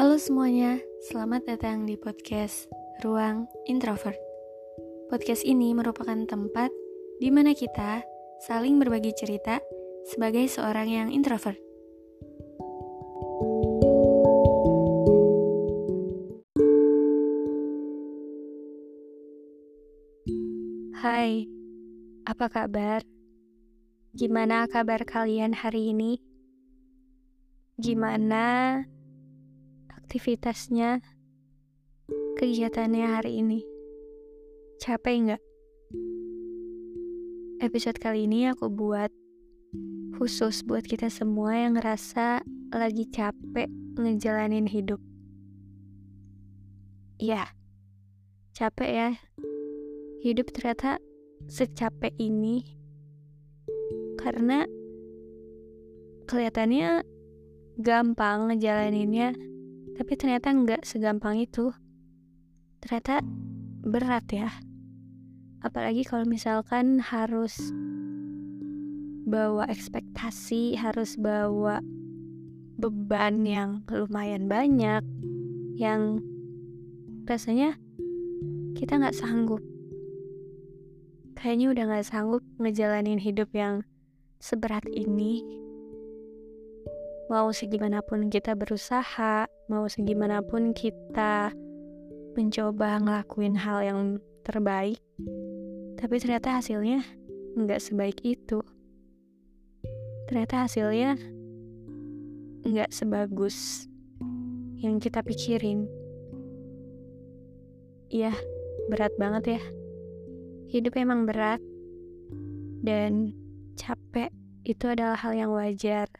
Halo semuanya, selamat datang di podcast Ruang Introvert. Podcast ini merupakan tempat di mana kita saling berbagi cerita sebagai seorang yang introvert. Hai, apa kabar? Gimana kabar kalian hari ini? Gimana aktivitasnya, kegiatannya hari ini. Capek nggak? Episode kali ini aku buat khusus buat kita semua yang ngerasa lagi capek ngejalanin hidup. Ya, capek ya. Hidup ternyata secapek ini karena kelihatannya gampang ngejalaninnya tapi ternyata nggak segampang itu. Ternyata berat ya. Apalagi kalau misalkan harus bawa ekspektasi, harus bawa beban yang lumayan banyak, yang rasanya kita nggak sanggup. Kayaknya udah nggak sanggup ngejalanin hidup yang seberat ini mau segimanapun kita berusaha, mau segimanapun kita mencoba ngelakuin hal yang terbaik, tapi ternyata hasilnya nggak sebaik itu. Ternyata hasilnya nggak sebagus yang kita pikirin. Iya, berat banget ya. Hidup emang berat, dan capek itu adalah hal yang wajar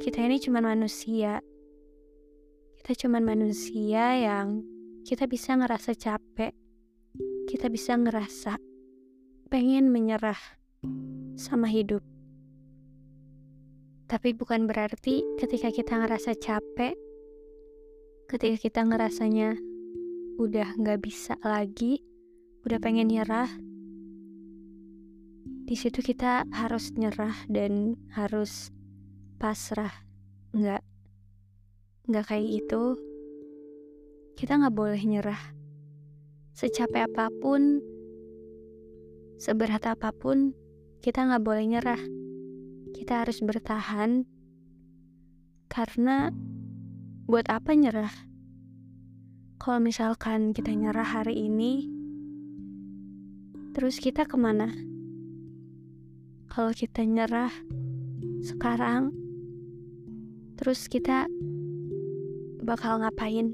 kita ini cuma manusia. Kita cuma manusia yang kita bisa ngerasa capek. Kita bisa ngerasa pengen menyerah sama hidup. Tapi bukan berarti ketika kita ngerasa capek, ketika kita ngerasanya udah nggak bisa lagi, udah pengen nyerah, di situ kita harus nyerah dan harus pasrah nggak kayak gitu. Kita nggak boleh nyerah. Secapek apa pun seberat apa pun kita nggak boleh nyerah. Kita harus bertahan. Karena buat apa nyerah? Kalau misalkan kita nyerah hari ini terus kita ke mana? Kalau kita nyerah sekarang Terus kita bakal ngapain?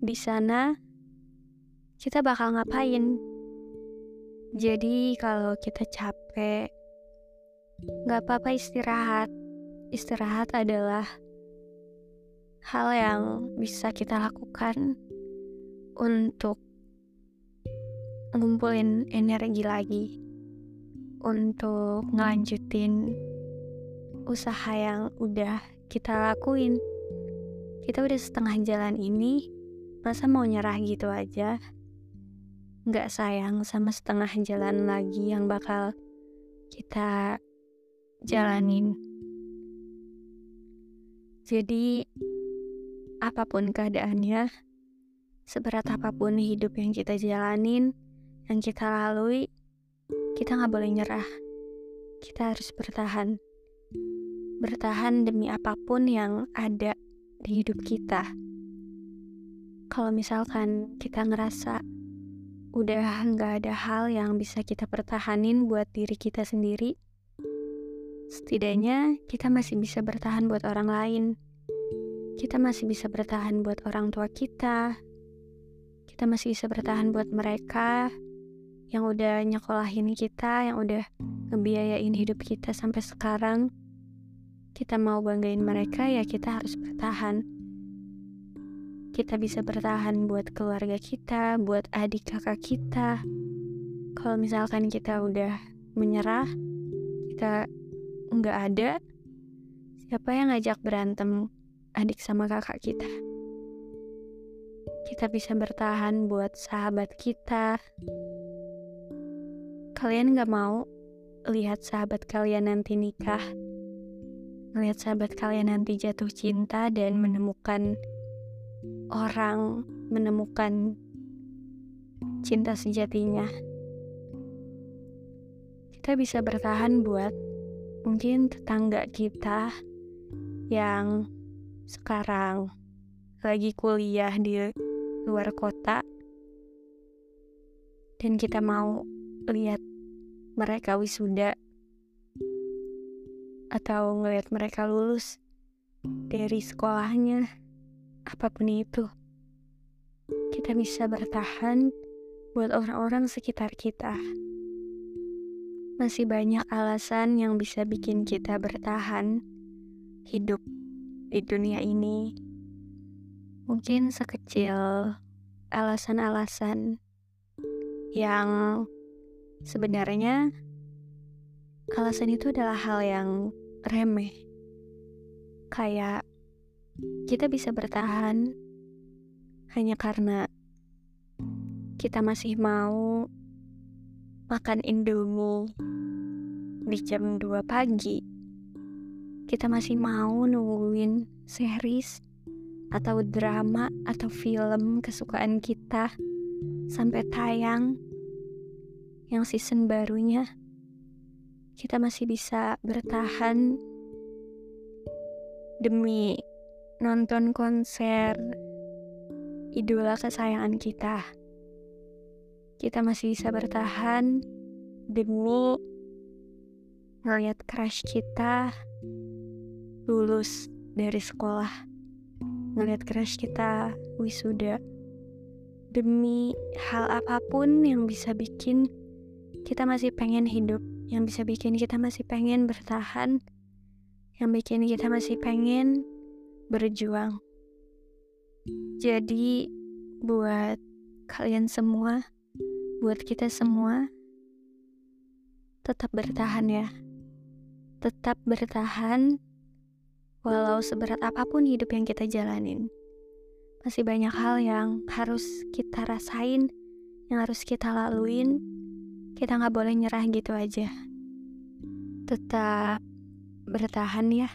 Di sana kita bakal ngapain? Jadi kalau kita capek, nggak apa-apa istirahat. Istirahat adalah hal yang bisa kita lakukan untuk ngumpulin energi lagi untuk ngelanjutin usaha yang udah kita lakuin. Kita udah setengah jalan ini, masa mau nyerah gitu aja? Nggak sayang sama setengah jalan lagi yang bakal kita jalanin. Jadi, apa pun keadaannya, seberat apa pun hidup yang kita jalanin, yang kita lalui, kita nggak boleh nyerah. Kita harus bertahan bertahan demi apa pun yang ada di hidup kita. Kalau misalkan kita ngerasa udah nggak ada hal yang bisa kita pertahanin buat diri kita sendiri, setidaknya kita masih bisa bertahan buat orang lain. Kita masih bisa bertahan buat orang tua kita. Kita masih bisa bertahan buat mereka yang udah nyekolahin kita, yang udah ngebiayain hidup kita sampai sekarang kita mau banggain mereka ya kita harus bertahan. Kita bisa bertahan buat keluarga kita, buat adik kakak kita. Kalau misalkan kita udah menyerah, kita nggak ada, siapa yang ngajak berantem adik sama kakak kita? Kita bisa bertahan buat sahabat kita. Kalian nggak mau lihat sahabat kalian nanti nikah? Ngeliat sahabat kalian nanti jatuh cinta dan menemukan orang, menemukan cinta sejatinya. Kita bisa bertahan buat mungkin tetangga kita yang sekarang lagi kuliah di luar kota dan kita mau lihat mereka wisuda atau ngelihat mereka lulus dari sekolahnya, apa pun itu. Kita bisa bertahan buat orang-orang sekitar kita. Masih banyak alasan yang bisa bikin kita bertahan hidup di dunia ini. Mungkin sekecil alasan-alasan yang sebenarnya alasan itu adalah hal yang remeh. Kayak kita bisa bertahan hanya karena kita masih mau makan Indomie di jam 2 pagi. Kita masih mau nungguin series atau drama atau film kesukaan kita sampai tayang yang season barunya kita masih bisa bertahan demi nonton konser idola kesayangan kita. Kita masih bisa bertahan demi ngeliat crush kita lulus dari sekolah. Ngeliat crush kita wisuda. Demi hal apa pun yang bisa bikin kita masih pengen hidup yang bisa bikin kita masih pengen bertahan, yang bikin kita masih pengen berjuang. Jadi, buat kalian semua, buat kita semua, tetap bertahan ya. Tetap bertahan, walau seberat apa pun hidup yang kita jalanin. Masih banyak hal yang harus kita rasain, yang harus kita laluin, kita nggak boleh nyerah gitu aja. Tetap bertahan ya.